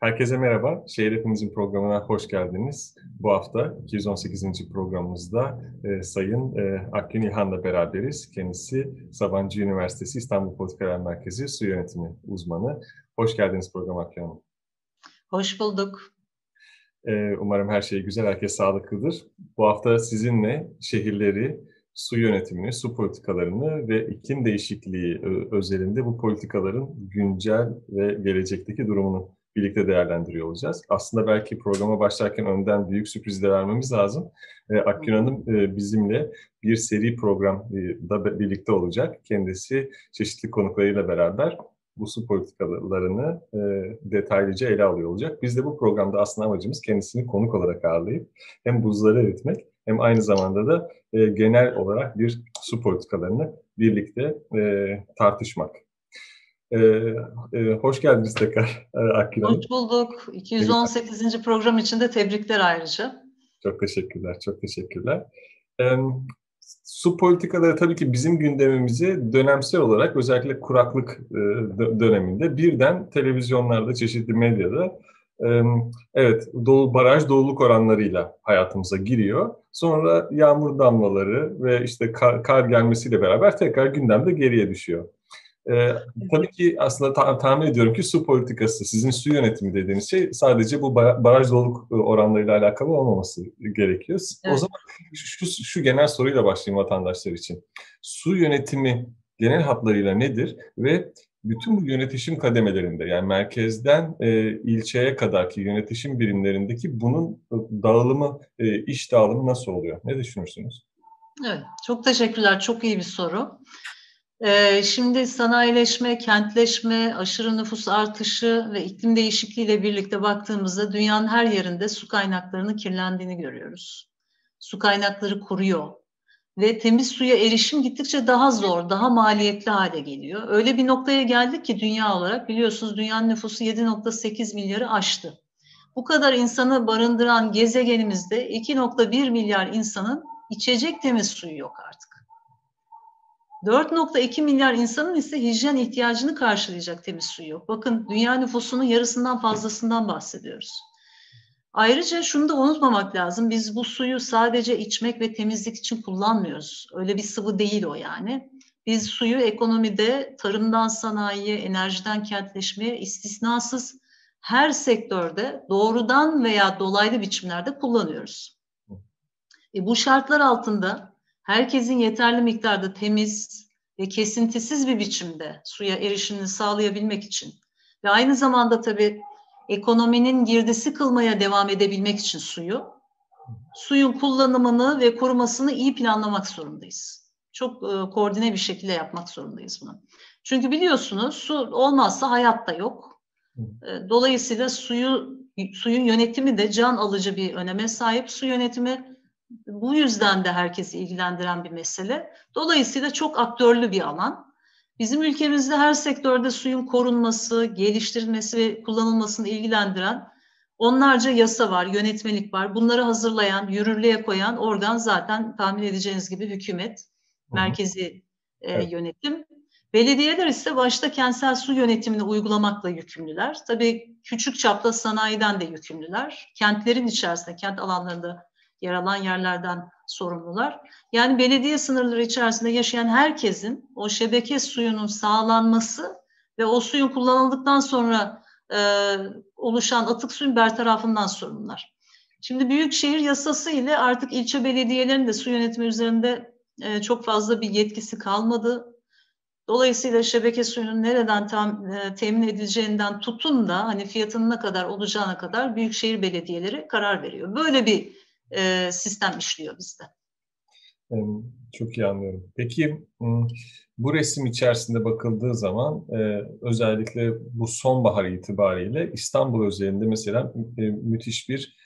Herkese merhaba. Şehir Hepimizin programına hoş geldiniz. Bu hafta 218. programımızda e, Sayın e, Akgün İlhan'la beraberiz. Kendisi Sabancı Üniversitesi İstanbul Politikalar Merkezi Su Yönetimi uzmanı. Hoş geldiniz programa Akgün Hanım. Hoş bulduk. E, umarım her şey güzel, herkes sağlıklıdır. Bu hafta sizinle şehirleri, su yönetimini, su politikalarını ve iklim değişikliği özelinde bu politikaların güncel ve gelecekteki durumunu birlikte değerlendiriyor olacağız. Aslında belki programa başlarken önden büyük sürpriz de vermemiz lazım. E, Akgün Hanım e, bizimle bir seri programda birlikte olacak. Kendisi çeşitli konuklarıyla beraber bu su politikalarını e, detaylıca ele alıyor olacak. Biz de bu programda aslında amacımız kendisini konuk olarak ağırlayıp hem buzları eritmek hem aynı zamanda da e, genel olarak bir su politikalarını birlikte e, tartışmak. Ee, e, hoş geldiniz tekrar e, Akgül Hanım. Hoş bulduk. 218. Evet. program için de tebrikler ayrıca. Çok teşekkürler, çok teşekkürler. E, su politikaları tabii ki bizim gündemimizi dönemsel olarak özellikle kuraklık e, döneminde birden televizyonlarda, çeşitli medyada e, evet dolu, baraj doluluk oranlarıyla hayatımıza giriyor. Sonra yağmur damlaları ve işte kar, kar gelmesiyle beraber tekrar gündemde geriye düşüyor. Ee, tabii ki aslında ta- tahmin ediyorum ki su politikası, sizin su yönetimi dediğiniz şey sadece bu baraj doluluk e, oranlarıyla alakalı olmaması gerekiyor. Evet. O zaman şu, şu genel soruyla başlayayım vatandaşlar için. Su yönetimi genel hatlarıyla nedir ve bütün bu yönetişim kademelerinde yani merkezden e, ilçeye kadarki yönetişim birimlerindeki bunun e, dağılımı, e, iş dağılımı nasıl oluyor? Ne düşünürsünüz? Evet, çok teşekkürler. Çok iyi bir soru. Ee, şimdi sanayileşme, kentleşme, aşırı nüfus artışı ve iklim değişikliği ile birlikte baktığımızda dünyanın her yerinde su kaynaklarının kirlendiğini görüyoruz. Su kaynakları kuruyor ve temiz suya erişim gittikçe daha zor, daha maliyetli hale geliyor. Öyle bir noktaya geldik ki dünya olarak biliyorsunuz dünyanın nüfusu 7.8 milyarı aştı. Bu kadar insanı barındıran gezegenimizde 2.1 milyar insanın içecek temiz suyu yok artık. 4.2 milyar insanın ise hijyen ihtiyacını karşılayacak temiz suyu yok. Bakın dünya nüfusunun yarısından fazlasından bahsediyoruz. Ayrıca şunu da unutmamak lazım. Biz bu suyu sadece içmek ve temizlik için kullanmıyoruz. Öyle bir sıvı değil o yani. Biz suyu ekonomide, tarımdan sanayiye, enerjiden kentleşmeye istisnasız her sektörde doğrudan veya dolaylı biçimlerde kullanıyoruz. E bu şartlar altında herkesin yeterli miktarda temiz ve kesintisiz bir biçimde suya erişimini sağlayabilmek için ve aynı zamanda tabii ekonominin girdisi kılmaya devam edebilmek için suyu, suyun kullanımını ve korumasını iyi planlamak zorundayız. Çok e, koordine bir şekilde yapmak zorundayız bunu. Çünkü biliyorsunuz su olmazsa hayatta yok. E, dolayısıyla suyu suyun yönetimi de can alıcı bir öneme sahip. Su yönetimi bu yüzden de herkesi ilgilendiren bir mesele. Dolayısıyla çok aktörlü bir alan. Bizim ülkemizde her sektörde suyun korunması, geliştirilmesi ve kullanılmasını ilgilendiren onlarca yasa var, yönetmelik var. Bunları hazırlayan, yürürlüğe koyan organ zaten tahmin edeceğiniz gibi hükümet, merkezi e, yönetim. Belediyeler ise başta kentsel su yönetimini uygulamakla yükümlüler. Tabii küçük çapta sanayiden de yükümlüler. Kentlerin içerisinde, kent alanlarında yer alan yerlerden sorumlular. Yani belediye sınırları içerisinde yaşayan herkesin o şebeke suyunun sağlanması ve o suyun kullanıldıktan sonra e, oluşan atık suyun bertarafından sorumlular. Şimdi büyükşehir yasası ile artık ilçe belediyelerinin de su yönetimi üzerinde e, çok fazla bir yetkisi kalmadı. Dolayısıyla şebeke suyunun nereden tam, e, temin edileceğinden tutun da hani fiyatının ne kadar olacağına kadar büyükşehir belediyeleri karar veriyor. Böyle bir e, sistem işliyor bizde. Çok iyi anlıyorum. Peki bu resim içerisinde bakıldığı zaman özellikle bu sonbahar itibariyle İstanbul özelinde mesela müthiş bir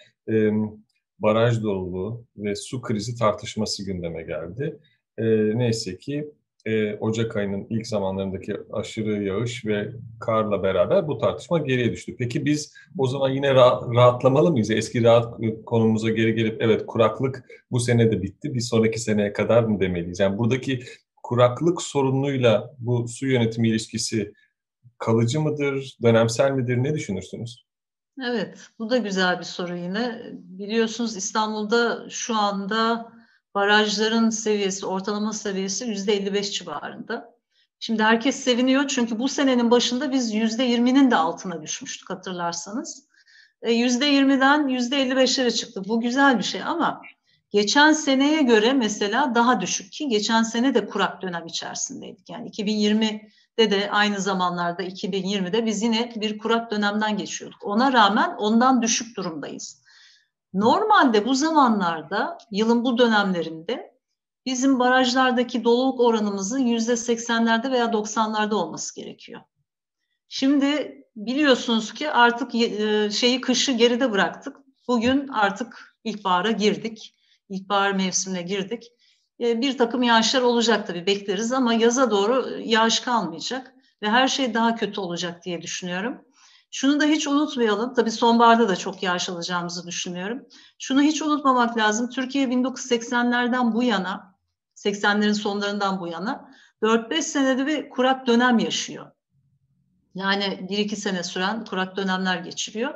baraj doluluğu ve su krizi tartışması gündeme geldi. Neyse ki e, Ocak ayının ilk zamanlarındaki aşırı yağış ve karla beraber bu tartışma geriye düştü. Peki biz o zaman yine ra- rahatlamalı mıyız? Eski rahat konumuza geri gelip evet kuraklık bu sene de bitti bir sonraki seneye kadar mı demeliyiz? Yani buradaki kuraklık sorunuyla bu su yönetimi ilişkisi kalıcı mıdır, dönemsel midir? Ne düşünürsünüz? Evet, bu da güzel bir soru yine. Biliyorsunuz İstanbul'da şu anda barajların seviyesi, ortalama seviyesi yüzde 55 civarında. Şimdi herkes seviniyor çünkü bu senenin başında biz yüzde 20'nin de altına düşmüştük hatırlarsanız. E, yüzde 20'den yüzde 55'lere çıktı. Bu güzel bir şey ama geçen seneye göre mesela daha düşük ki geçen sene de kurak dönem içerisindeydik. Yani 2020'de de aynı zamanlarda 2020'de biz yine bir kurak dönemden geçiyorduk. Ona rağmen ondan düşük durumdayız. Normalde bu zamanlarda yılın bu dönemlerinde bizim barajlardaki doluluk oranımızın yüzde seksenlerde veya doksanlarda olması gerekiyor. Şimdi biliyorsunuz ki artık e, şeyi kışı geride bıraktık. Bugün artık ilkbahara girdik. İlkbahar mevsimine girdik. E, bir takım yağışlar olacak tabii bekleriz ama yaza doğru yağış kalmayacak ve her şey daha kötü olacak diye düşünüyorum. Şunu da hiç unutmayalım. Tabii sonbaharda da çok yağış alacağımızı düşünüyorum. Şunu hiç unutmamak lazım. Türkiye 1980'lerden bu yana, 80'lerin sonlarından bu yana 4-5 senede bir kurak dönem yaşıyor. Yani 1-2 sene süren kurak dönemler geçiriyor.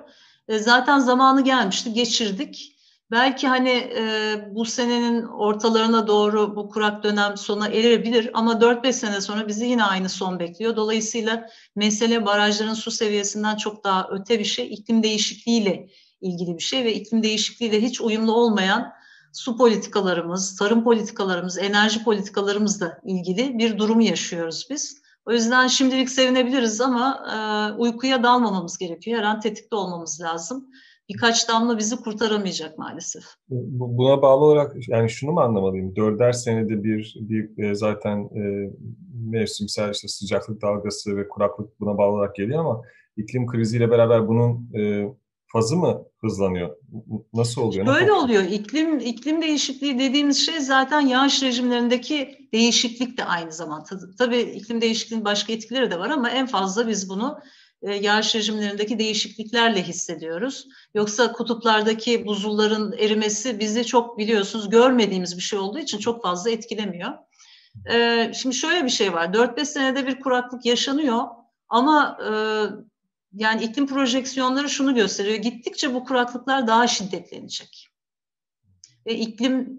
E, zaten zamanı gelmişti, geçirdik. Belki hani e, bu senenin ortalarına doğru bu kurak dönem sona erebilir ama 4-5 sene sonra bizi yine aynı son bekliyor. Dolayısıyla mesele barajların su seviyesinden çok daha öte bir şey. iklim değişikliğiyle ilgili bir şey ve iklim değişikliğiyle hiç uyumlu olmayan su politikalarımız, tarım politikalarımız, enerji politikalarımızla ilgili bir durumu yaşıyoruz biz. O yüzden şimdilik sevinebiliriz ama e, uykuya dalmamamız gerekiyor. Her an tetikte olmamız lazım birkaç damla bizi kurtaramayacak maalesef. Buna bağlı olarak yani şunu mu anlamalıyım? Dörder senede bir, bir e, zaten e, mevsimsel işte sıcaklık dalgası ve kuraklık buna bağlı olarak geliyor ama iklim kriziyle beraber bunun e, fazı mı hızlanıyor? Nasıl oluyor? Böyle oluyor. İklim iklim değişikliği dediğimiz şey zaten yağış rejimlerindeki değişiklik de aynı zamanda. Tabii iklim değişikliğinin başka etkileri de var ama en fazla biz bunu yağış rejimlerindeki değişikliklerle hissediyoruz. Yoksa kutuplardaki buzulların erimesi bizi çok biliyorsunuz görmediğimiz bir şey olduğu için çok fazla etkilemiyor. E, şimdi şöyle bir şey var. 4-5 senede bir kuraklık yaşanıyor ama e, yani iklim projeksiyonları şunu gösteriyor. Gittikçe bu kuraklıklar daha şiddetlenecek. Ve iklim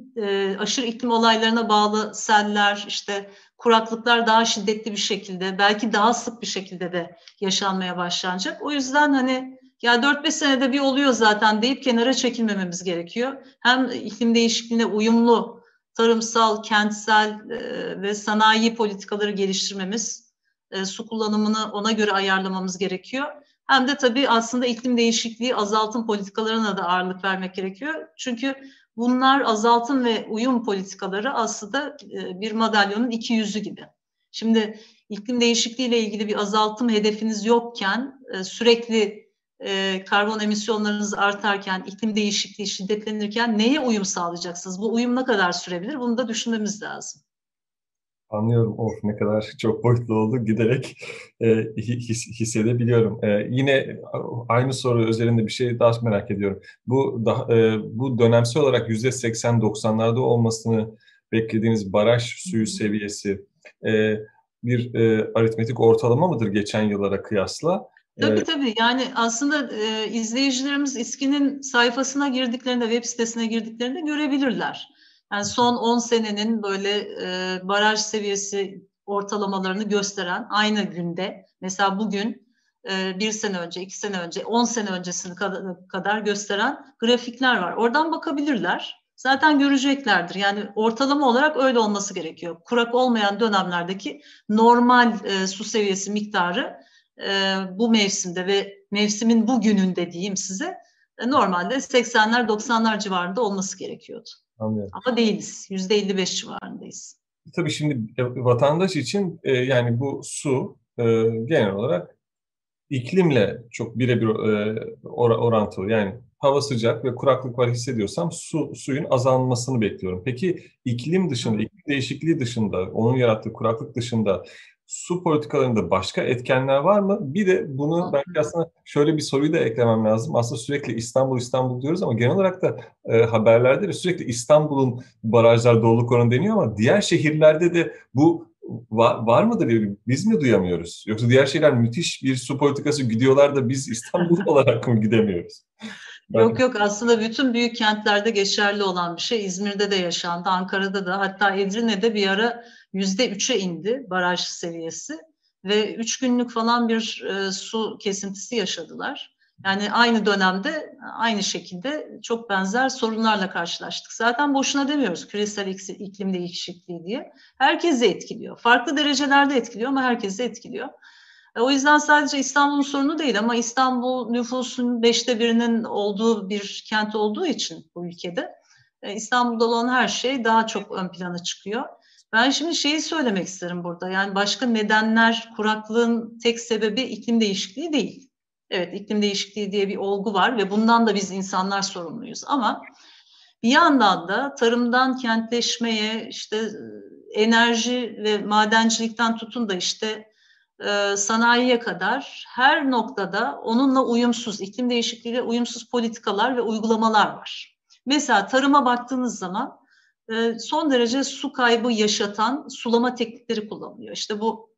aşırı iklim olaylarına bağlı seller, işte kuraklıklar daha şiddetli bir şekilde, belki daha sık bir şekilde de yaşanmaya başlanacak. O yüzden hani ya 4-5 senede bir oluyor zaten deyip kenara çekilmememiz gerekiyor. Hem iklim değişikliğine uyumlu tarımsal, kentsel e, ve sanayi politikaları geliştirmemiz, e, su kullanımını ona göre ayarlamamız gerekiyor. Hem de tabii aslında iklim değişikliği azaltım politikalarına da ağırlık vermek gerekiyor. Çünkü Bunlar azaltım ve uyum politikaları aslında e, bir madalyonun iki yüzü gibi. Şimdi iklim değişikliği ile ilgili bir azaltım hedefiniz yokken e, sürekli e, karbon emisyonlarınız artarken, iklim değişikliği şiddetlenirken neye uyum sağlayacaksınız? Bu uyum ne kadar sürebilir? Bunu da düşünmemiz lazım. Anlıyorum. Of ne kadar çok boyutlu oldu. Giderek e, his, hissedebiliyorum. E, yine aynı soru üzerinde bir şey daha merak ediyorum. Bu da, e, bu dönemsel olarak yüzde 80-90'larda olmasını beklediğiniz baraj suyu seviyesi e, bir e, aritmetik ortalama mıdır geçen yıllara kıyasla? E, tabii tabii. Yani aslında e, izleyicilerimiz İSKİ'nin sayfasına girdiklerinde, web sitesine girdiklerinde görebilirler. Yani son 10 senenin böyle e, baraj seviyesi ortalamalarını gösteren aynı günde mesela bugün e, bir sene önce, iki sene önce, 10 sene öncesini kadar, gösteren grafikler var. Oradan bakabilirler. Zaten göreceklerdir. Yani ortalama olarak öyle olması gerekiyor. Kurak olmayan dönemlerdeki normal e, su seviyesi miktarı e, bu mevsimde ve mevsimin bu gününde diyeyim size e, normalde 80'ler 90'lar civarında olması gerekiyordu. Anlıyorum. Ama değiliz. Yüzde 55 civarındayız. Tabii şimdi vatandaş için e, yani bu su e, genel olarak iklimle çok birebir e, or orantılı. Yani hava sıcak ve kuraklık var hissediyorsam su suyun azalmasını bekliyorum. Peki iklim dışında, iklim değişikliği dışında, onun yarattığı kuraklık dışında su politikalarında başka etkenler var mı? Bir de bunu belki aslında şöyle bir soruyu da eklemem lazım. Aslında sürekli İstanbul İstanbul diyoruz ama genel olarak da e, haberlerde de sürekli İstanbul'un barajlar doluluk oranı deniyor ama diğer şehirlerde de bu var, var mıdır? Biz mi duyamıyoruz? Yoksa diğer şeyler müthiş bir su politikası gidiyorlar da biz İstanbul olarak mı gidemiyoruz? Ben... Yok yok aslında bütün büyük kentlerde geçerli olan bir şey. İzmir'de de yaşandı, Ankara'da da hatta Edirne'de bir ara yüzde üçe indi baraj seviyesi ve üç günlük falan bir e, su kesintisi yaşadılar. Yani aynı dönemde aynı şekilde çok benzer sorunlarla karşılaştık. Zaten boşuna demiyoruz küresel iklim değişikliği diye. Herkesi etkiliyor. Farklı derecelerde etkiliyor ama herkesi etkiliyor. E, o yüzden sadece İstanbul'un sorunu değil ama İstanbul nüfusun beşte birinin olduğu bir kent olduğu için bu ülkede e, İstanbul'da olan her şey daha çok ön plana çıkıyor. Ben şimdi şeyi söylemek isterim burada. Yani başka nedenler kuraklığın tek sebebi iklim değişikliği değil. Evet iklim değişikliği diye bir olgu var ve bundan da biz insanlar sorumluyuz. Ama bir yandan da tarımdan kentleşmeye işte e, enerji ve madencilikten tutun da işte e, sanayiye kadar her noktada onunla uyumsuz, iklim değişikliğiyle uyumsuz politikalar ve uygulamalar var. Mesela tarıma baktığınız zaman son derece su kaybı yaşatan sulama teknikleri kullanılıyor. İşte bu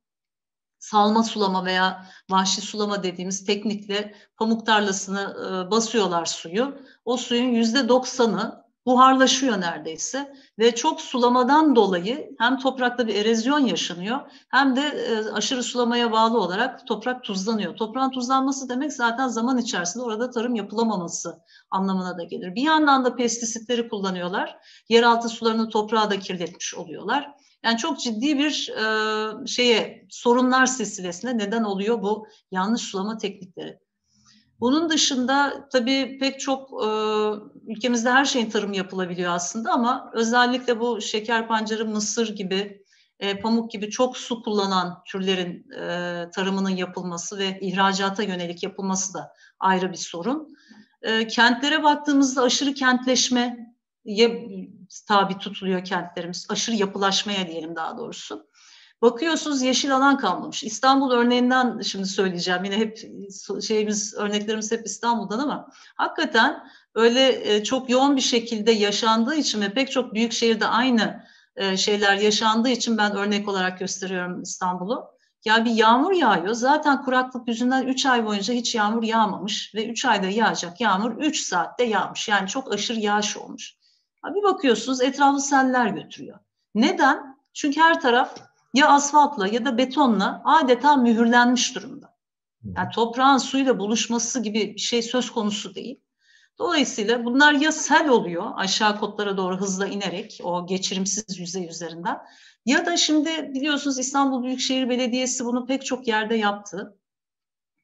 salma sulama veya vahşi sulama dediğimiz teknikle pamuk tarlasını e, basıyorlar suyu. O suyun yüzde doksanı buharlaşıyor neredeyse ve çok sulamadan dolayı hem toprakta bir erozyon yaşanıyor hem de e, aşırı sulamaya bağlı olarak toprak tuzlanıyor. Toprağın tuzlanması demek zaten zaman içerisinde orada tarım yapılamaması anlamına da gelir. Bir yandan da pestisitleri kullanıyorlar. Yeraltı sularını toprağa da kirletmiş oluyorlar. Yani çok ciddi bir e, şeye sorunlar silsilesine neden oluyor bu yanlış sulama teknikleri. Bunun dışında tabii pek çok e, ülkemizde her şeyin tarım yapılabiliyor aslında ama özellikle bu şeker pancarı, mısır gibi, e, pamuk gibi çok su kullanan türlerin e, tarımının yapılması ve ihracata yönelik yapılması da ayrı bir sorun. E, kentlere baktığımızda aşırı kentleşme tabi tutuluyor kentlerimiz. Aşırı yapılaşmaya diyelim daha doğrusu. Bakıyorsunuz yeşil alan kalmamış. İstanbul örneğinden şimdi söyleyeceğim. Yine hep şeyimiz örneklerimiz hep İstanbul'dan ama hakikaten öyle e, çok yoğun bir şekilde yaşandığı için ve pek çok büyük şehirde aynı e, şeyler yaşandığı için ben örnek olarak gösteriyorum İstanbul'u. Ya bir yağmur yağıyor. Zaten kuraklık yüzünden 3 ay boyunca hiç yağmur yağmamış ve 3 ayda yağacak yağmur 3 saatte yağmış. Yani çok aşırı yağış olmuş. Bir bakıyorsunuz etrafı seller götürüyor. Neden? Çünkü her taraf ya asfaltla ya da betonla adeta mühürlenmiş durumda. Yani toprağın suyla buluşması gibi bir şey söz konusu değil. Dolayısıyla bunlar ya sel oluyor aşağı kotlara doğru hızla inerek o geçirimsiz yüzey üzerinden ya da şimdi biliyorsunuz İstanbul Büyükşehir Belediyesi bunu pek çok yerde yaptı.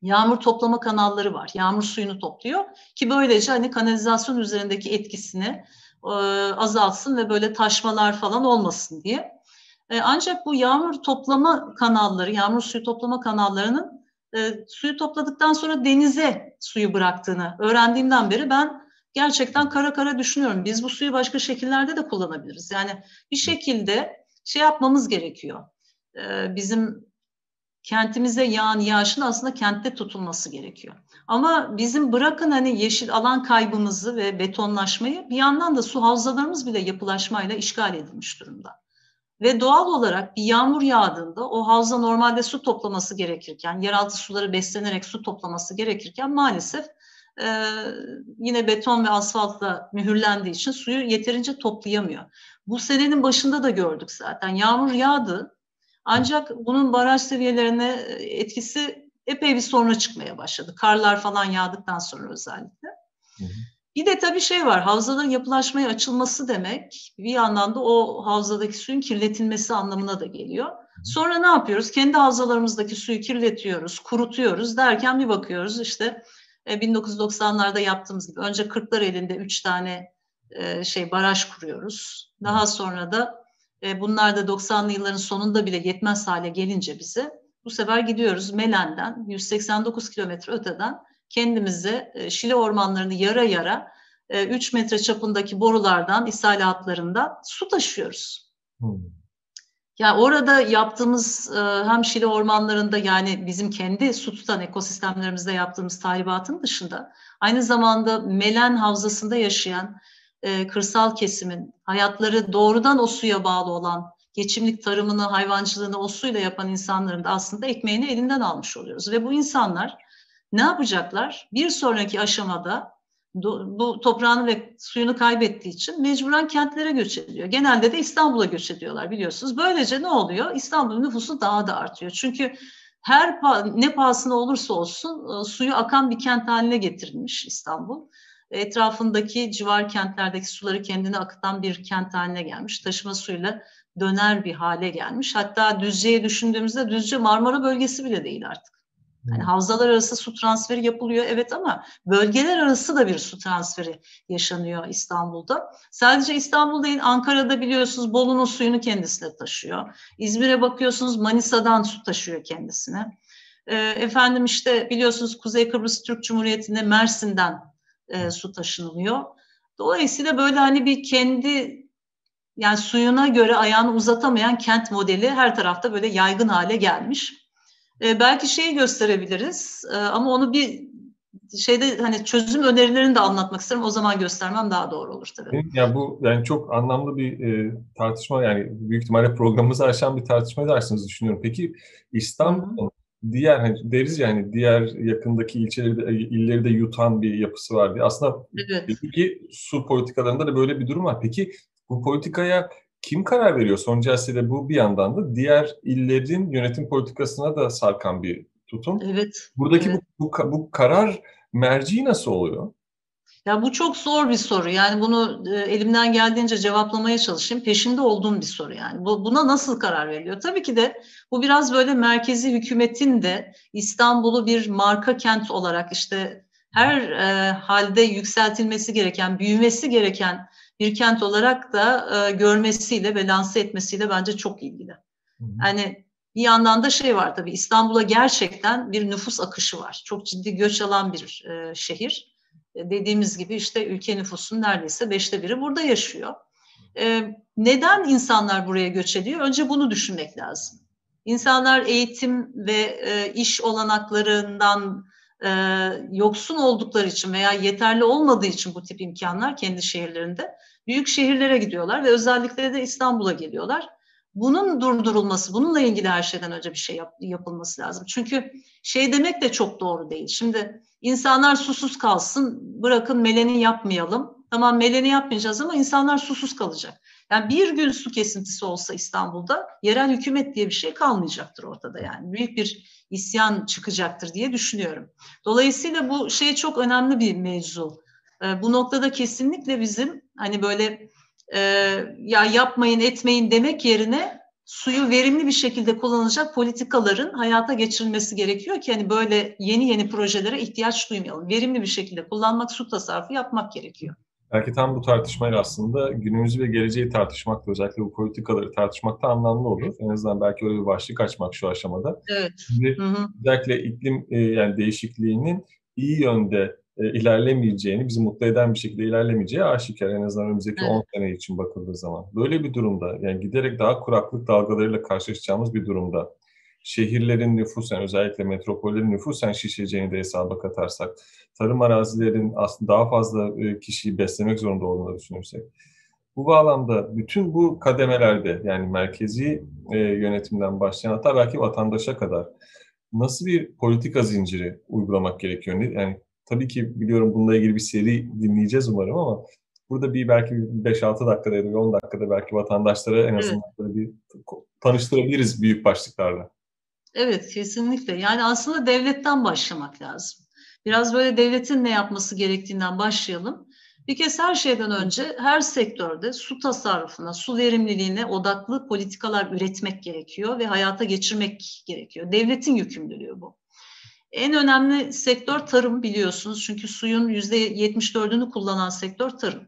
Yağmur toplama kanalları var. Yağmur suyunu topluyor ki böylece hani kanalizasyon üzerindeki etkisini e, azalsın ve böyle taşmalar falan olmasın diye. E, ancak bu yağmur toplama kanalları, yağmur suyu toplama kanallarının e, suyu topladıktan sonra denize suyu bıraktığını öğrendiğimden beri ben gerçekten kara kara düşünüyorum. Biz bu suyu başka şekillerde de kullanabiliriz. Yani bir şekilde şey yapmamız gerekiyor. E, bizim kentimize yağan yağışın aslında kentte tutulması gerekiyor. Ama bizim bırakın hani yeşil alan kaybımızı ve betonlaşmayı bir yandan da su havzalarımız bile yapılaşmayla işgal edilmiş durumda. Ve doğal olarak bir yağmur yağdığında o havza normalde su toplaması gerekirken, yeraltı suları beslenerek su toplaması gerekirken maalesef e, yine beton ve asfaltla mühürlendiği için suyu yeterince toplayamıyor. Bu senenin başında da gördük zaten. Yağmur yağdı ancak bunun baraj seviyelerine etkisi epey bir sonra çıkmaya başladı. Karlar falan yağdıktan sonra özellikle. Hı hı. Bir de tabii şey var, havzaların yapılaşmaya açılması demek bir yandan da o havzadaki suyun kirletilmesi anlamına da geliyor. Sonra ne yapıyoruz? Kendi havzalarımızdaki suyu kirletiyoruz, kurutuyoruz derken bir bakıyoruz işte 1990'larda e, yaptığımız gibi önce Kırklar elinde üç tane e, şey baraj kuruyoruz. Daha sonra da e, bunlar da 90'lı yılların sonunda bile yetmez hale gelince bize bu sefer gidiyoruz Melen'den 189 kilometre öteden kendimize e, Şile ormanlarını yara yara 3 e, metre çapındaki borulardan, ishal hatlarında su taşıyoruz. Hmm. Yani orada yaptığımız e, hem Şile ormanlarında yani bizim kendi su tutan ekosistemlerimizde yaptığımız tahribatın dışında aynı zamanda Melen Havzası'nda yaşayan kırsal kesimin hayatları doğrudan o suya bağlı olan geçimlik tarımını, hayvancılığını o suyla yapan insanların da aslında ekmeğini elinden almış oluyoruz. Ve bu insanlar ne yapacaklar? Bir sonraki aşamada bu toprağını ve suyunu kaybettiği için mecburen kentlere göç ediyor. Genelde de İstanbul'a göç ediyorlar biliyorsunuz. Böylece ne oluyor? İstanbul'un nüfusu daha da artıyor. Çünkü her ne pahasına olursa olsun e, suyu akan bir kent haline getirilmiş İstanbul. Etrafındaki civar kentlerdeki suları kendine akıtan bir kent haline gelmiş. Taşıma suyuyla döner bir hale gelmiş. Hatta Düzce'yi düşündüğümüzde Düzce Marmara bölgesi bile değil artık. Yani havzalar arası su transferi yapılıyor evet ama bölgeler arası da bir su transferi yaşanıyor İstanbul'da. Sadece İstanbul değil Ankara'da biliyorsunuz Bolu'nun suyunu kendisine taşıyor. İzmir'e bakıyorsunuz Manisa'dan su taşıyor kendisine. E, efendim işte biliyorsunuz Kuzey Kıbrıs Türk Cumhuriyeti'nde Mersin'den e, su taşınılıyor. Dolayısıyla böyle hani bir kendi yani suyuna göre ayağını uzatamayan kent modeli her tarafta böyle yaygın hale gelmiş. E, belki şeyi gösterebiliriz e, ama onu bir şeyde hani çözüm önerilerini de anlatmak isterim. O zaman göstermem daha doğru olur tabii. Ya bu yani çok anlamlı bir e, tartışma yani büyük ihtimalle programımızı aşan bir tartışma edersiniz düşünüyorum. Peki İstanbul'un diğer hani deriz ya hani diğer yakındaki ilçeleri de, illeri de yutan bir yapısı var diye. Aslında evet. ki su politikalarında da böyle bir durum var. Peki bu politikaya kim karar veriyor? Son celsede bu bir yandan da diğer illerin yönetim politikasına da sarkan bir tutum. Evet. Buradaki evet. Bu, bu, bu karar merci nasıl oluyor? Ya bu çok zor bir soru. Yani bunu e, elimden geldiğince cevaplamaya çalışayım. Peşinde olduğum bir soru yani. Bu, buna nasıl karar veriliyor? Tabii ki de bu biraz böyle merkezi hükümetin de İstanbul'u bir marka kent olarak işte her e, halde yükseltilmesi gereken, büyümesi gereken bir kent olarak da e, görmesiyle ve lanse etmesiyle bence çok ilgili. Hı hı. Yani bir yandan da şey var tabii İstanbul'a gerçekten bir nüfus akışı var. Çok ciddi göç alan bir e, şehir. E, dediğimiz gibi işte ülke nüfusunun neredeyse beşte biri burada yaşıyor. E, neden insanlar buraya göç ediyor? Önce bunu düşünmek lazım. İnsanlar eğitim ve e, iş olanaklarından e, yoksun oldukları için veya yeterli olmadığı için bu tip imkanlar kendi şehirlerinde büyük şehirlere gidiyorlar ve özellikle de İstanbul'a geliyorlar. Bunun durdurulması, bununla ilgili her şeyden önce bir şey yap, yapılması lazım. Çünkü şey demek de çok doğru değil. Şimdi insanlar susuz kalsın, bırakın meleni yapmayalım. Tamam meleni yapmayacağız ama insanlar susuz kalacak. Yani bir gün su kesintisi olsa İstanbul'da yerel hükümet diye bir şey kalmayacaktır ortada yani. Büyük bir isyan çıkacaktır diye düşünüyorum. Dolayısıyla bu şey çok önemli bir mevzu. E, bu noktada kesinlikle bizim hani böyle e, ya yapmayın etmeyin demek yerine suyu verimli bir şekilde kullanılacak politikaların hayata geçirilmesi gerekiyor ki hani böyle yeni yeni projelere ihtiyaç duymayalım. Verimli bir şekilde kullanmak, su tasarrufu yapmak gerekiyor. Belki tam bu tartışmayla aslında günümüzü ve geleceği tartışmak da özellikle bu politikaları tartışmak da anlamlı olur. En azından belki öyle bir başlık açmak şu aşamada. Evet. Şimdi hı hı. özellikle iklim e, yani değişikliğinin iyi yönde e, ilerlemeyeceğini, bizi mutlu eden bir şekilde ilerlemeyeceği aşikar en azından önümüzdeki evet. 10 sene için bakıldığı zaman. Böyle bir durumda yani giderek daha kuraklık dalgalarıyla karşılaşacağımız bir durumda şehirlerin nüfusen özellikle metropollerin nüfusen şişeceğini de hesaba katarsak, tarım arazilerin aslında daha fazla e, kişiyi beslemek zorunda olduğunu düşünürsek, bu bağlamda bütün bu kademelerde yani merkezi e, yönetimden başlayan hatta belki vatandaşa kadar nasıl bir politika zinciri uygulamak gerekiyor? Yani tabii ki biliyorum bununla ilgili bir seri dinleyeceğiz umarım ama burada bir belki 5-6 dakikada ya da 10 dakikada belki vatandaşlara en azından evet. bir tanıştırabiliriz büyük başlıklarla. Evet kesinlikle. Yani aslında devletten başlamak lazım. Biraz böyle devletin ne yapması gerektiğinden başlayalım. Bir kez her şeyden önce her sektörde su tasarrufuna, su verimliliğine odaklı politikalar üretmek gerekiyor ve hayata geçirmek gerekiyor. Devletin yükümlülüğü bu. En önemli sektör tarım biliyorsunuz çünkü suyun %74'ünü kullanan sektör tarım.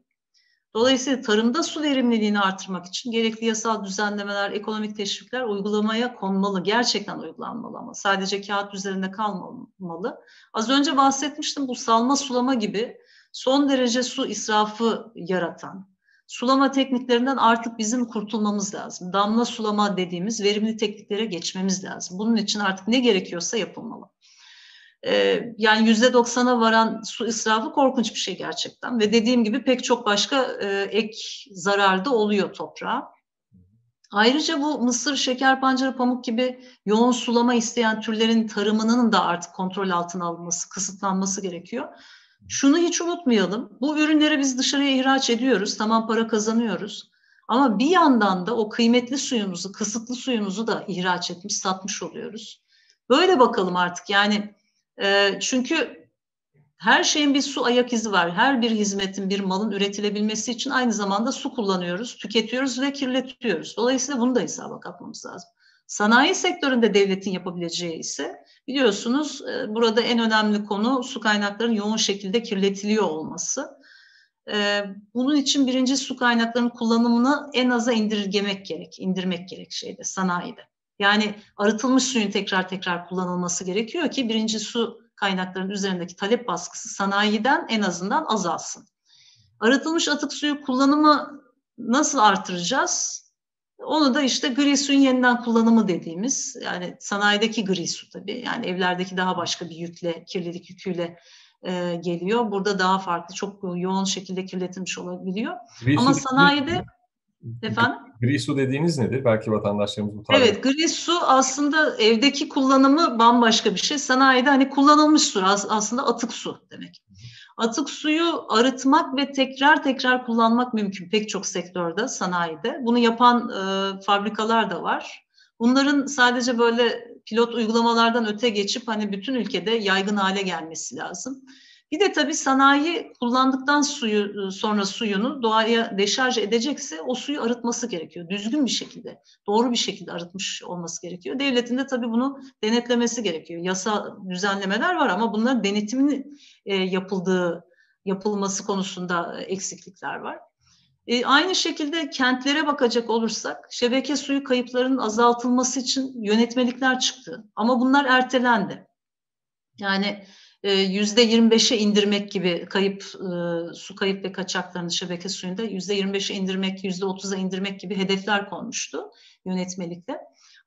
Dolayısıyla tarımda su verimliliğini artırmak için gerekli yasal düzenlemeler, ekonomik teşvikler uygulamaya konmalı. Gerçekten uygulanmalı ama sadece kağıt üzerinde kalmamalı. Az önce bahsetmiştim bu salma sulama gibi son derece su israfı yaratan, sulama tekniklerinden artık bizim kurtulmamız lazım. Damla sulama dediğimiz verimli tekniklere geçmemiz lazım. Bunun için artık ne gerekiyorsa yapılmalı. Ee, yani yüzde doksana varan su israfı korkunç bir şey gerçekten ve dediğim gibi pek çok başka e, ek zarar oluyor toprağa. Ayrıca bu mısır, şeker pancarı, pamuk gibi yoğun sulama isteyen türlerin tarımının da artık kontrol altına alınması, kısıtlanması gerekiyor. Şunu hiç unutmayalım. Bu ürünleri biz dışarıya ihraç ediyoruz. Tamam para kazanıyoruz. Ama bir yandan da o kıymetli suyumuzu, kısıtlı suyumuzu da ihraç etmiş, satmış oluyoruz. Böyle bakalım artık yani e, çünkü her şeyin bir su ayak izi var. Her bir hizmetin, bir malın üretilebilmesi için aynı zamanda su kullanıyoruz, tüketiyoruz ve kirletiyoruz. Dolayısıyla bunu da hesaba katmamız lazım. Sanayi sektöründe devletin yapabileceği ise biliyorsunuz e, burada en önemli konu su kaynaklarının yoğun şekilde kirletiliyor olması. E, bunun için birinci su kaynaklarının kullanımını en aza indirgemek gerek, indirmek gerek şeyde, sanayide. Yani arıtılmış suyun tekrar tekrar kullanılması gerekiyor ki birinci su kaynaklarının üzerindeki talep baskısı sanayiden en azından azalsın. Arıtılmış atık suyu kullanımı nasıl artıracağız? Onu da işte gri suyun yeniden kullanımı dediğimiz yani sanayideki gri su tabii yani evlerdeki daha başka bir yükle kirlilik yüküyle e, geliyor. Burada daha farklı çok yoğun şekilde kirletilmiş olabiliyor. Gri Ama sanayide efendim Gri su dediğiniz nedir? Belki vatandaşlarımız bu tarif Evet, gri su aslında evdeki kullanımı bambaşka bir şey. Sanayide hani kullanılmış su aslında atık su demek. Atık suyu arıtmak ve tekrar tekrar kullanmak mümkün pek çok sektörde, sanayide. Bunu yapan e, fabrikalar da var. Bunların sadece böyle pilot uygulamalardan öte geçip hani bütün ülkede yaygın hale gelmesi lazım. Bir de tabii sanayi kullandıktan suyu ıı, sonra suyunu doğaya deşarj edecekse o suyu arıtması gerekiyor. Düzgün bir şekilde, doğru bir şekilde arıtmış olması gerekiyor. Devletin de tabii bunu denetlemesi gerekiyor. Yasa düzenlemeler var ama bunların denetiminin e, yapıldığı yapılması konusunda eksiklikler var. E, aynı şekilde kentlere bakacak olursak şebeke suyu kayıplarının azaltılması için yönetmelikler çıktı. Ama bunlar ertelendi. Yani yüzde 25'e indirmek gibi kayıp e, su kayıp ve kaçaklarını şebeke suyunda yüzde 25'e indirmek, yüzde 30'a indirmek gibi hedefler konmuştu yönetmelikte.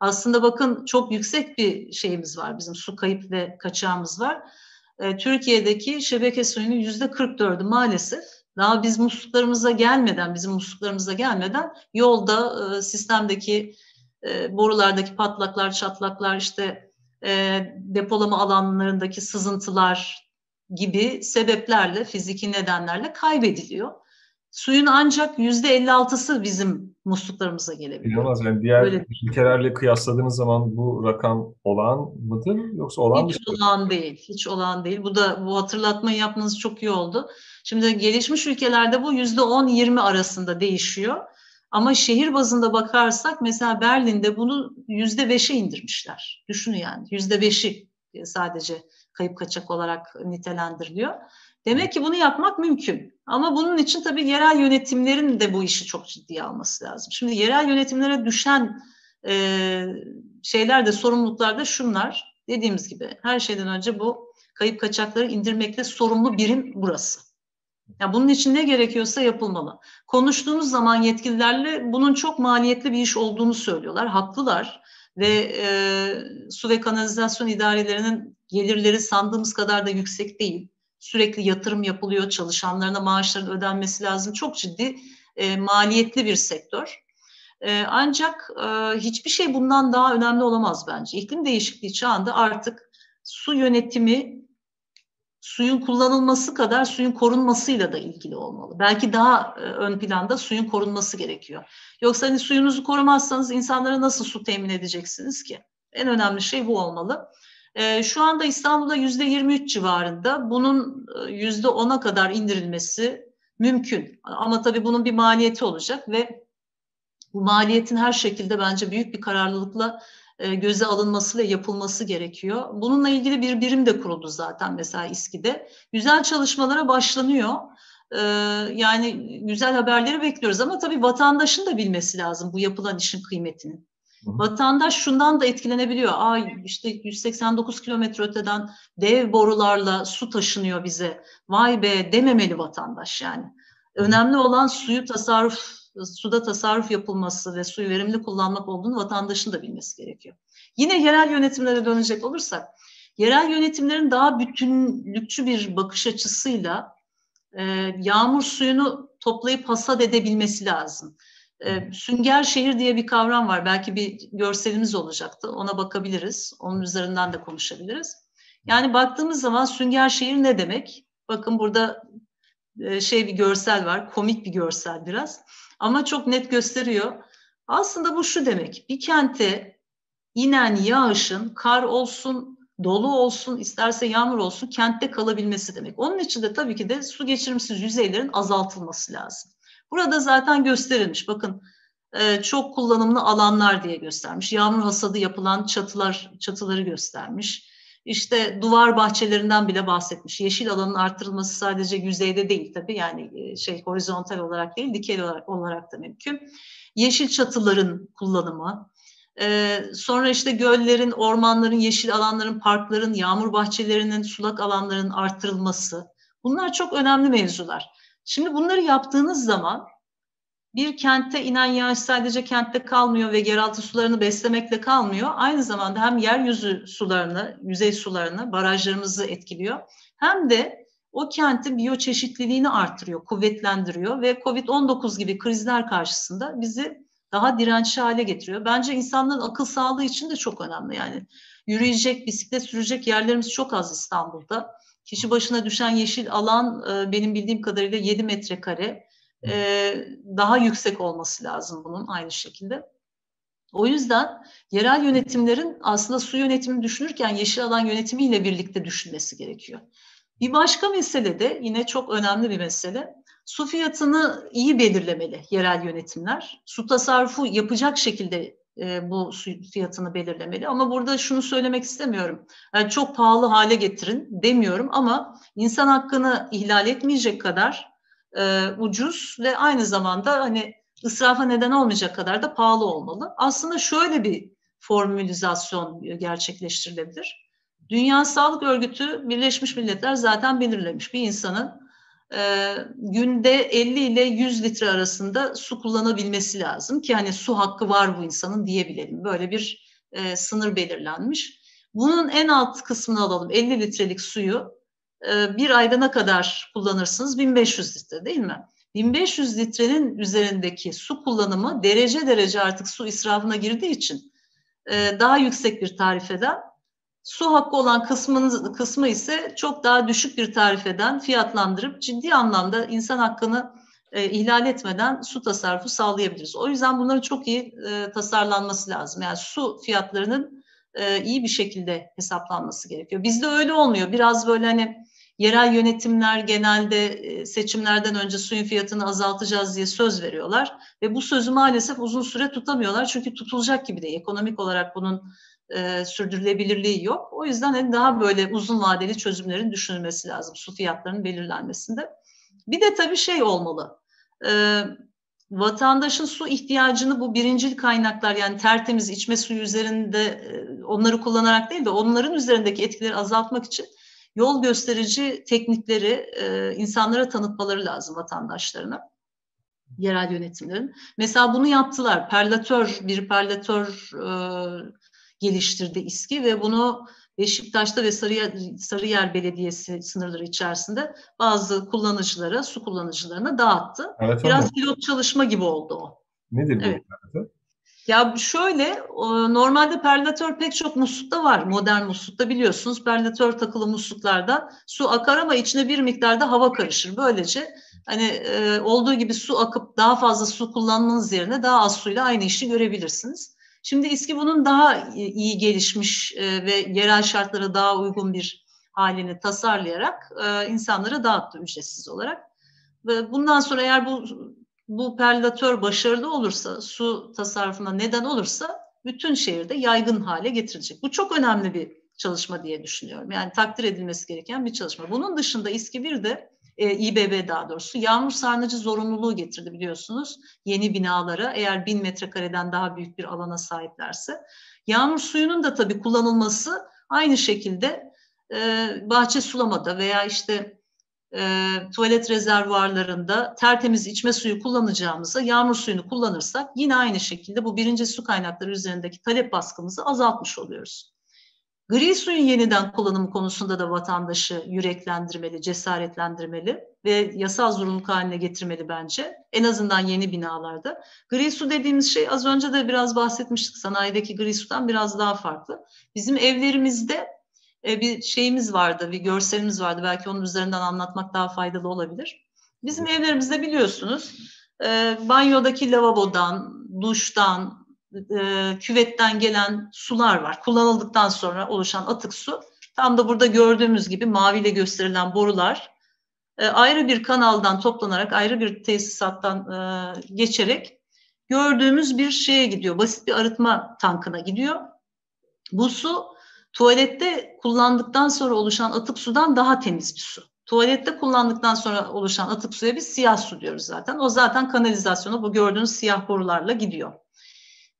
Aslında bakın çok yüksek bir şeyimiz var bizim su kayıp ve kaçağımız var. Ee, Türkiye'deki şebeke suyunun yüzde 44'ü maalesef daha biz musluklarımıza gelmeden, bizim musluklarımıza gelmeden yolda e, sistemdeki e, borulardaki patlaklar, çatlaklar işte e, depolama alanlarındaki sızıntılar gibi sebeplerle, fiziki nedenlerle kaybediliyor. Suyun ancak yüzde 56'sı bizim musluklarımıza gelebiliyor. İnanılmaz. Yani diğer Böyle. ülkelerle kıyasladığınız zaman bu rakam olan mıdır yoksa olan Hiç olan değil. Hiç olan değil. Bu da bu hatırlatmayı yapmanız çok iyi oldu. Şimdi gelişmiş ülkelerde bu yüzde 10-20 arasında değişiyor. Ama şehir bazında bakarsak mesela Berlin'de bunu yüzde beşe indirmişler. Düşünün yani yüzde beşi sadece kayıp kaçak olarak nitelendiriliyor. Demek ki bunu yapmak mümkün. Ama bunun için tabii yerel yönetimlerin de bu işi çok ciddiye alması lazım. Şimdi yerel yönetimlere düşen e, şeyler de sorumluluklar da şunlar. Dediğimiz gibi her şeyden önce bu kayıp kaçakları indirmekle sorumlu birim burası. Ya bunun için ne gerekiyorsa yapılmalı. Konuştuğumuz zaman yetkililerle bunun çok maliyetli bir iş olduğunu söylüyorlar. Haklılar ve e, su ve kanalizasyon idarelerinin gelirleri sandığımız kadar da yüksek değil. Sürekli yatırım yapılıyor, çalışanlarına maaşların ödenmesi lazım. Çok ciddi e, maliyetli bir sektör. E, ancak e, hiçbir şey bundan daha önemli olamaz bence. İklim değişikliği çağında artık su yönetimi suyun kullanılması kadar suyun korunmasıyla da ilgili olmalı. Belki daha e, ön planda suyun korunması gerekiyor. Yoksa hani suyunuzu korumazsanız insanlara nasıl su temin edeceksiniz ki? En önemli şey bu olmalı. E, şu anda İstanbul'da yüzde 23 civarında bunun e, yüzde 10'a kadar indirilmesi mümkün. Ama tabii bunun bir maliyeti olacak ve bu maliyetin her şekilde bence büyük bir kararlılıkla göze alınması ve yapılması gerekiyor. Bununla ilgili bir birim de kuruldu zaten mesela İSKİ'de. Güzel çalışmalara başlanıyor. E, yani güzel haberleri bekliyoruz ama tabii vatandaşın da bilmesi lazım bu yapılan işin kıymetini. Vatandaş şundan da etkilenebiliyor. Aa işte 189 kilometre öteden dev borularla su taşınıyor bize. Vay be dememeli vatandaş yani. Önemli olan suyu tasarruf suda tasarruf yapılması ve suyu verimli kullanmak olduğunu vatandaşın da bilmesi gerekiyor. Yine yerel yönetimlere dönecek olursak, yerel yönetimlerin daha bütünlükçü bir bakış açısıyla e, yağmur suyunu toplayıp hasat edebilmesi lazım. E, sünger şehir diye bir kavram var. Belki bir görselimiz olacaktı. Ona bakabiliriz. Onun üzerinden de konuşabiliriz. Yani baktığımız zaman sünger şehir ne demek? Bakın burada e, şey bir görsel var. Komik bir görsel biraz. Ama çok net gösteriyor. Aslında bu şu demek. Bir kente inen yağışın kar olsun, dolu olsun, isterse yağmur olsun kentte kalabilmesi demek. Onun için de tabii ki de su geçirimsiz yüzeylerin azaltılması lazım. Burada zaten gösterilmiş. Bakın e, çok kullanımlı alanlar diye göstermiş. Yağmur hasadı yapılan çatılar çatıları göstermiş. İşte duvar bahçelerinden bile bahsetmiş. Yeşil alanın artırılması sadece yüzeyde değil tabii yani e, şey horizontal olarak değil dikey olarak, olarak da mümkün. Yeşil çatıların kullanımı, ee, sonra işte göllerin, ormanların, yeşil alanların, parkların, yağmur bahçelerinin, sulak alanların artırılması. Bunlar çok önemli mevzular. Şimdi bunları yaptığınız zaman bir kente inen yağış sadece kentte kalmıyor ve yeraltı sularını beslemekle kalmıyor. Aynı zamanda hem yeryüzü sularını, yüzey sularını, barajlarımızı etkiliyor. Hem de o kentin biyoçeşitliliğini artırıyor, kuvvetlendiriyor ve COVID-19 gibi krizler karşısında bizi daha dirençli hale getiriyor. Bence insanların akıl sağlığı için de çok önemli yani. Yürüyecek, bisiklet sürecek yerlerimiz çok az İstanbul'da. Kişi başına düşen yeşil alan e, benim bildiğim kadarıyla 7 metrekare. E, daha yüksek olması lazım bunun aynı şekilde. O yüzden yerel yönetimlerin aslında su yönetimini düşünürken yeşil alan yönetimiyle birlikte düşünmesi gerekiyor. Bir başka mesele de yine çok önemli bir mesele. Su fiyatını iyi belirlemeli yerel yönetimler. Su tasarrufu yapacak şekilde e, bu su fiyatını belirlemeli. Ama burada şunu söylemek istemiyorum. Yani çok pahalı hale getirin demiyorum ama insan hakkını ihlal etmeyecek kadar e, ucuz ve aynı zamanda hani ısrafa neden olmayacak kadar da pahalı olmalı. Aslında şöyle bir formülizasyon gerçekleştirilebilir. Dünya Sağlık Örgütü Birleşmiş Milletler zaten belirlemiş bir insanın e, günde 50 ile 100 litre arasında su kullanabilmesi lazım ki hani su hakkı var bu insanın diyebilelim. Böyle bir e, sınır belirlenmiş. Bunun en alt kısmını alalım 50 litrelik suyu bir ayda ne kadar kullanırsınız? 1500 litre değil mi? 1500 litrenin üzerindeki su kullanımı derece derece artık su israfına girdiği için e, daha yüksek bir tarifeden Su hakkı olan kısmını, kısmı ise çok daha düşük bir tarifeden fiyatlandırıp ciddi anlamda insan hakkını e, ihlal etmeden su tasarrufu sağlayabiliriz. O yüzden bunların çok iyi e, tasarlanması lazım. Yani su fiyatlarının e, iyi bir şekilde hesaplanması gerekiyor. Bizde öyle olmuyor. Biraz böyle hani yerel yönetimler genelde e, seçimlerden önce suyun fiyatını azaltacağız diye söz veriyorlar ve bu sözü maalesef uzun süre tutamıyorlar çünkü tutulacak gibi değil. Ekonomik olarak bunun e, sürdürülebilirliği yok. O yüzden hani daha böyle uzun vadeli çözümlerin düşünülmesi lazım su fiyatlarının belirlenmesinde. Bir de tabii şey olmalı. E, vatandaşın su ihtiyacını bu birincil kaynaklar yani tertemiz içme suyu üzerinde e, onları kullanarak değil de onların üzerindeki etkileri azaltmak için yol gösterici teknikleri e, insanlara tanıtmaları lazım vatandaşlarına yerel yönetimlerin. Mesela bunu yaptılar. Perlatör, bir perlatör e, geliştirdi İSKİ ve bunu Beşiktaş'ta ve Sarıyer, Sarıyer Belediyesi sınırları içerisinde bazı kullanıcılara, su kullanıcılarına dağıttı. Evet, Biraz pilot çalışma gibi oldu o. Nedir bu? Ya şöyle, normalde perlatör pek çok muslukta var. Modern muslukta biliyorsunuz perlatör takılı musluklarda su akar ama içine bir miktarda hava karışır. Böylece hani e, olduğu gibi su akıp daha fazla su kullanmanız yerine daha az suyla aynı işi görebilirsiniz. Şimdi İSKİ bunun daha iyi gelişmiş e, ve yerel şartlara daha uygun bir halini tasarlayarak e, insanlara dağıttı ücretsiz olarak. Bundan sonra eğer bu bu perlatör başarılı olursa, su tasarrufuna neden olursa bütün şehirde yaygın hale getirilecek. Bu çok önemli bir çalışma diye düşünüyorum. Yani takdir edilmesi gereken bir çalışma. Bunun dışında İSKİ de e, İBB daha doğrusu yağmur sarnıcı zorunluluğu getirdi biliyorsunuz yeni binalara eğer bin metrekareden daha büyük bir alana sahiplerse. Yağmur suyunun da tabii kullanılması aynı şekilde e, bahçe sulamada veya işte e, tuvalet rezervuarlarında tertemiz içme suyu kullanacağımıza yağmur suyunu kullanırsak yine aynı şekilde bu birinci su kaynakları üzerindeki talep baskımızı azaltmış oluyoruz. Gri suyun yeniden kullanımı konusunda da vatandaşı yüreklendirmeli, cesaretlendirmeli ve yasal zorunluluk haline getirmeli bence. En azından yeni binalarda. Gri su dediğimiz şey az önce de biraz bahsetmiştik. Sanayideki gri sudan biraz daha farklı. Bizim evlerimizde e, bir şeyimiz vardı, bir görselimiz vardı. Belki onun üzerinden anlatmak daha faydalı olabilir. Bizim evlerimizde biliyorsunuz e, banyodaki lavabodan, duştan, e, küvetten gelen sular var. Kullanıldıktan sonra oluşan atık su. Tam da burada gördüğümüz gibi maviyle gösterilen borular e, ayrı bir kanaldan toplanarak, ayrı bir tesisattan e, geçerek gördüğümüz bir şeye gidiyor. Basit bir arıtma tankına gidiyor. Bu su tuvalette kullandıktan sonra oluşan atık sudan daha temiz bir su. Tuvalette kullandıktan sonra oluşan atık suya biz siyah su diyoruz zaten. O zaten kanalizasyona bu gördüğünüz siyah borularla gidiyor.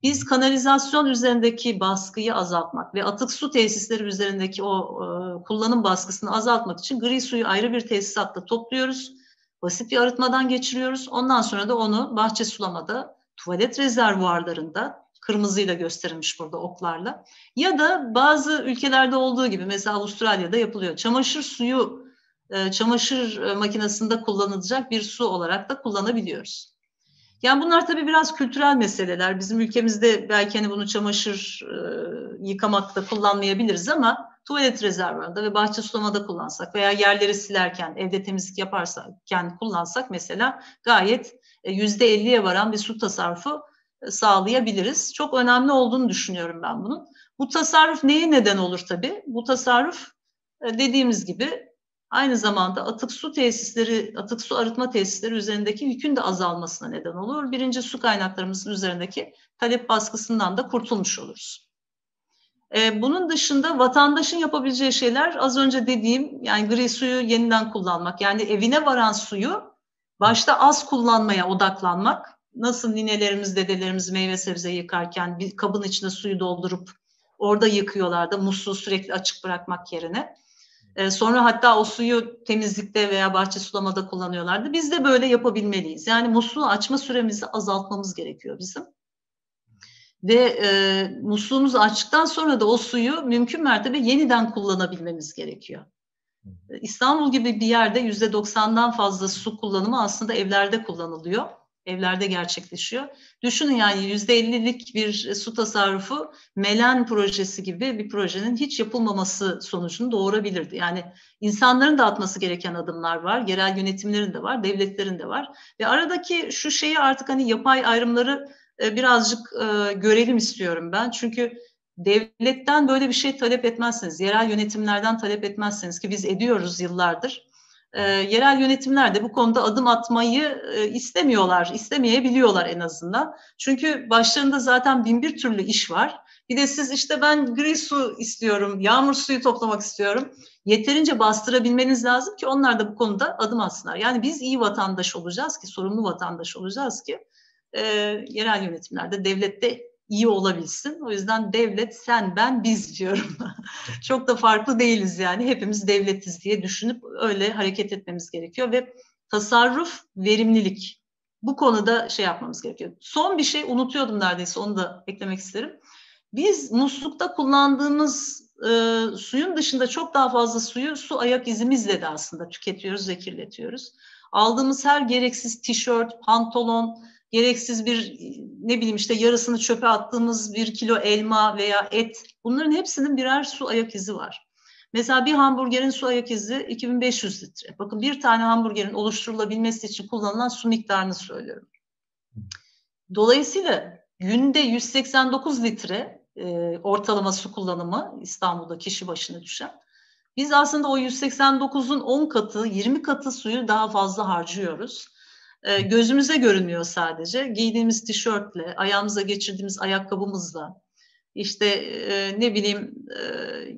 Biz kanalizasyon üzerindeki baskıyı azaltmak ve atık su tesisleri üzerindeki o e, kullanım baskısını azaltmak için gri suyu ayrı bir tesisatla topluyoruz. Basit bir arıtmadan geçiriyoruz. Ondan sonra da onu bahçe sulamada, tuvalet rezervuarlarında, kırmızıyla gösterilmiş burada oklarla. Ya da bazı ülkelerde olduğu gibi mesela Avustralya'da yapılıyor. Çamaşır suyu, e, çamaşır e, makinesinde kullanılacak bir su olarak da kullanabiliyoruz. Yani bunlar tabii biraz kültürel meseleler. Bizim ülkemizde belki hani bunu çamaşır e, yıkamakta kullanmayabiliriz ama tuvalet rezervuarında ve bahçe sulamada kullansak veya yerleri silerken, evde temizlik yaparken kullansak mesela gayet yüzde elliye varan bir su tasarrufu sağlayabiliriz. Çok önemli olduğunu düşünüyorum ben bunun. Bu tasarruf neye neden olur tabii? Bu tasarruf e, dediğimiz gibi aynı zamanda atık su tesisleri, atık su arıtma tesisleri üzerindeki yükün de azalmasına neden olur. Birinci su kaynaklarımızın üzerindeki talep baskısından da kurtulmuş oluruz. Ee, bunun dışında vatandaşın yapabileceği şeyler az önce dediğim yani gri suyu yeniden kullanmak. Yani evine varan suyu başta az kullanmaya odaklanmak. Nasıl ninelerimiz, dedelerimiz meyve sebze yıkarken bir kabın içine suyu doldurup orada yıkıyorlardı musluğu sürekli açık bırakmak yerine. E, sonra hatta o suyu temizlikte veya bahçe sulamada kullanıyorlardı. Biz de böyle yapabilmeliyiz. Yani musluğu açma süremizi azaltmamız gerekiyor bizim. Ve e, musluğumuzu açtıktan sonra da o suyu mümkün mertebe yeniden kullanabilmemiz gerekiyor. İstanbul gibi bir yerde yüzde doksandan fazla su kullanımı aslında evlerde kullanılıyor evlerde gerçekleşiyor. Düşünün yani yüzde ellilik bir su tasarrufu Melen projesi gibi bir projenin hiç yapılmaması sonucunu doğurabilirdi. Yani insanların da atması gereken adımlar var, yerel yönetimlerin de var, devletlerin de var. Ve aradaki şu şeyi artık hani yapay ayrımları e, birazcık e, görelim istiyorum ben. Çünkü devletten böyle bir şey talep etmezseniz, yerel yönetimlerden talep etmezseniz ki biz ediyoruz yıllardır e, yerel yönetimler de bu konuda adım atmayı e, istemiyorlar, istemeyebiliyorlar en azından. Çünkü başlarında zaten bin bir türlü iş var. Bir de siz işte ben gri su istiyorum, yağmur suyu toplamak istiyorum. Yeterince bastırabilmeniz lazım ki onlar da bu konuda adım atsınlar. Yani biz iyi vatandaş olacağız ki, sorumlu vatandaş olacağız ki e, yerel yönetimlerde, devlette iyi olabilsin. O yüzden devlet, sen, ben, biz diyorum. Çok da farklı değiliz yani. Hepimiz devletiz diye düşünüp öyle hareket etmemiz gerekiyor ve tasarruf, verimlilik bu konuda şey yapmamız gerekiyor. Son bir şey unutuyordum neredeyse onu da eklemek isterim. Biz muslukta kullandığımız e, suyun dışında çok daha fazla suyu su ayak izimizle de aslında tüketiyoruz ve kirletiyoruz. Aldığımız her gereksiz tişört, pantolon, gereksiz bir ne bileyim işte yarısını çöpe attığımız bir kilo elma veya et bunların hepsinin birer su ayak izi var. Mesela bir hamburgerin su ayak izi 2500 litre. Bakın bir tane hamburgerin oluşturulabilmesi için kullanılan su miktarını söylüyorum. Dolayısıyla günde 189 litre e, ortalama su kullanımı İstanbul'da kişi başına düşen. Biz aslında o 189'un 10 katı, 20 katı suyu daha fazla harcıyoruz. E, gözümüze görünüyor sadece. Giydiğimiz tişörtle, ayağımıza geçirdiğimiz ayakkabımızla, işte e, ne bileyim e,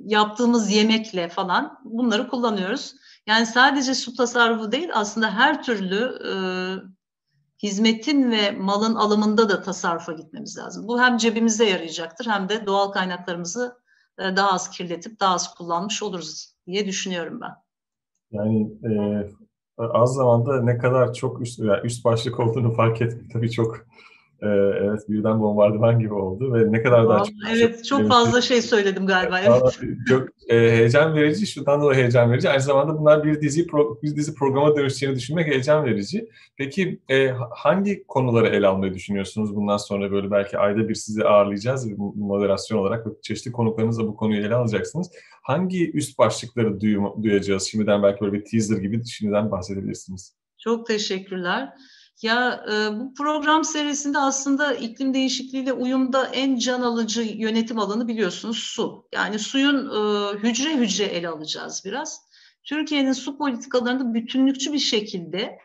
yaptığımız yemekle falan bunları kullanıyoruz. Yani sadece su tasarrufu değil aslında her türlü e, hizmetin ve malın alımında da tasarrufa gitmemiz lazım. Bu hem cebimize yarayacaktır hem de doğal kaynaklarımızı e, daha az kirletip daha az kullanmış oluruz diye düşünüyorum ben. Yani e, az zamanda ne kadar çok üst, yani üst başlık olduğunu fark etmek tabii çok Ee, evet birden bombardıman gibi oldu ve ne kadar daha çok Evet çok fazla şey söyledim galiba. Evet. Çok e, heyecan verici. Şundan dolayı heyecan verici. Aynı zamanda bunlar bir dizi pro, bir dizi programa dönüşeceğini düşünmek heyecan verici. Peki e, hangi konuları ele almayı düşünüyorsunuz? Bundan sonra böyle belki ayda bir sizi ağırlayacağız moderasyon olarak çeşitli konuklarınızla bu konuyu ele alacaksınız. Hangi üst başlıkları duyacağız? Şimdiden belki böyle bir teaser gibi şimdiden bahsedebilirsiniz. Çok teşekkürler. Ya e, bu program serisinde aslında iklim değişikliğiyle uyumda en can alıcı yönetim alanı biliyorsunuz su. Yani suyun e, hücre hücre ele alacağız biraz. Türkiye'nin su politikalarında bütünlükçü bir şekilde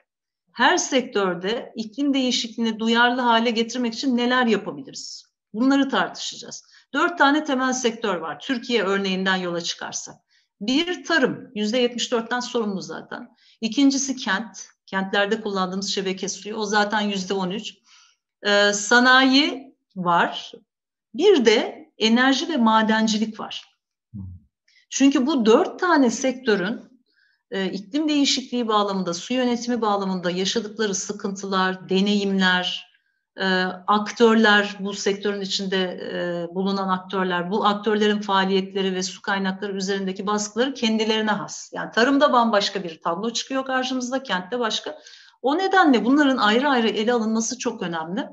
her sektörde iklim değişikliğine duyarlı hale getirmek için neler yapabiliriz? Bunları tartışacağız. Dört tane temel sektör var. Türkiye örneğinden yola çıkarsak. Bir tarım, yüzde 74'ten sorumlu zaten. İkincisi kent, Kentlerde kullandığımız şebeke suyu o zaten yüzde on üç. Ee, sanayi var. Bir de enerji ve madencilik var. Çünkü bu dört tane sektörün e, iklim değişikliği bağlamında, su yönetimi bağlamında yaşadıkları sıkıntılar, deneyimler, e, aktörler, bu sektörün içinde e, bulunan aktörler, bu aktörlerin faaliyetleri ve su kaynakları üzerindeki baskıları kendilerine has. Yani tarımda bambaşka bir tablo çıkıyor karşımızda, kentte başka. O nedenle bunların ayrı ayrı ele alınması çok önemli.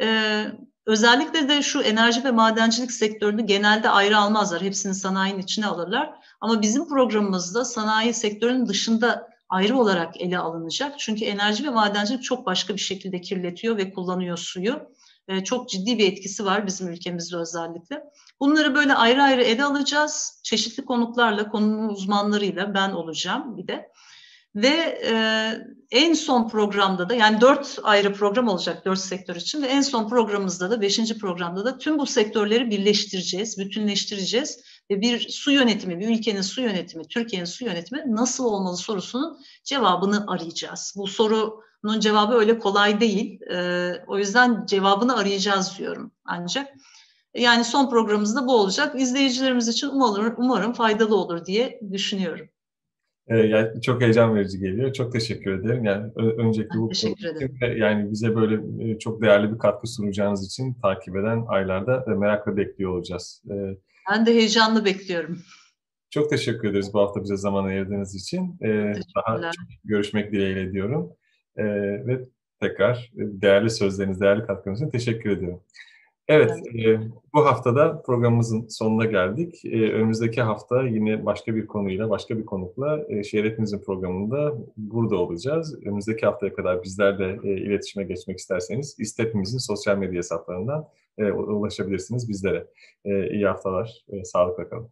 Ee, özellikle de şu enerji ve madencilik sektörünü genelde ayrı almazlar. Hepsini sanayinin içine alırlar. Ama bizim programımızda sanayi sektörünün dışında ayrı olarak ele alınacak. Çünkü enerji ve madencilik çok başka bir şekilde kirletiyor ve kullanıyor suyu. E, çok ciddi bir etkisi var bizim ülkemizde özellikle. Bunları böyle ayrı ayrı ele alacağız. Çeşitli konuklarla, konunun uzmanlarıyla ben olacağım bir de. Ve e, en son programda da yani dört ayrı program olacak dört sektör için ve en son programımızda da beşinci programda da tüm bu sektörleri birleştireceğiz, bütünleştireceğiz bir su yönetimi, bir ülkenin su yönetimi, Türkiye'nin su yönetimi nasıl olmalı sorusunun cevabını arayacağız. Bu sorunun cevabı öyle kolay değil. E, o yüzden cevabını arayacağız diyorum ancak. Yani son programımızda bu olacak. İzleyicilerimiz için umarım, umarım faydalı olur diye düşünüyorum. Yani çok heyecan verici geliyor. Çok teşekkür ederim. Yani önceki bu yani bize böyle e, çok değerli bir katkı sunacağınız için takip eden aylarda merakla bekliyor olacağız. Ee, ben de heyecanlı bekliyorum. Çok teşekkür ederiz bu hafta bize zaman ayırdığınız için. Ee, daha çok görüşmek dileğiyle diyorum. Ve tekrar değerli sözleriniz, değerli katkınız için teşekkür ediyorum. Evet, e, bu haftada programımızın sonuna geldik. E, önümüzdeki hafta yine başka bir konuyla, başka bir konukla e, Şehir programında burada olacağız. Önümüzdeki haftaya kadar bizlerle e, iletişime geçmek isterseniz İstepimizin sosyal medya hesaplarından e, ulaşabilirsiniz bizlere. E, iyi haftalar, e, sağlıkla kalın.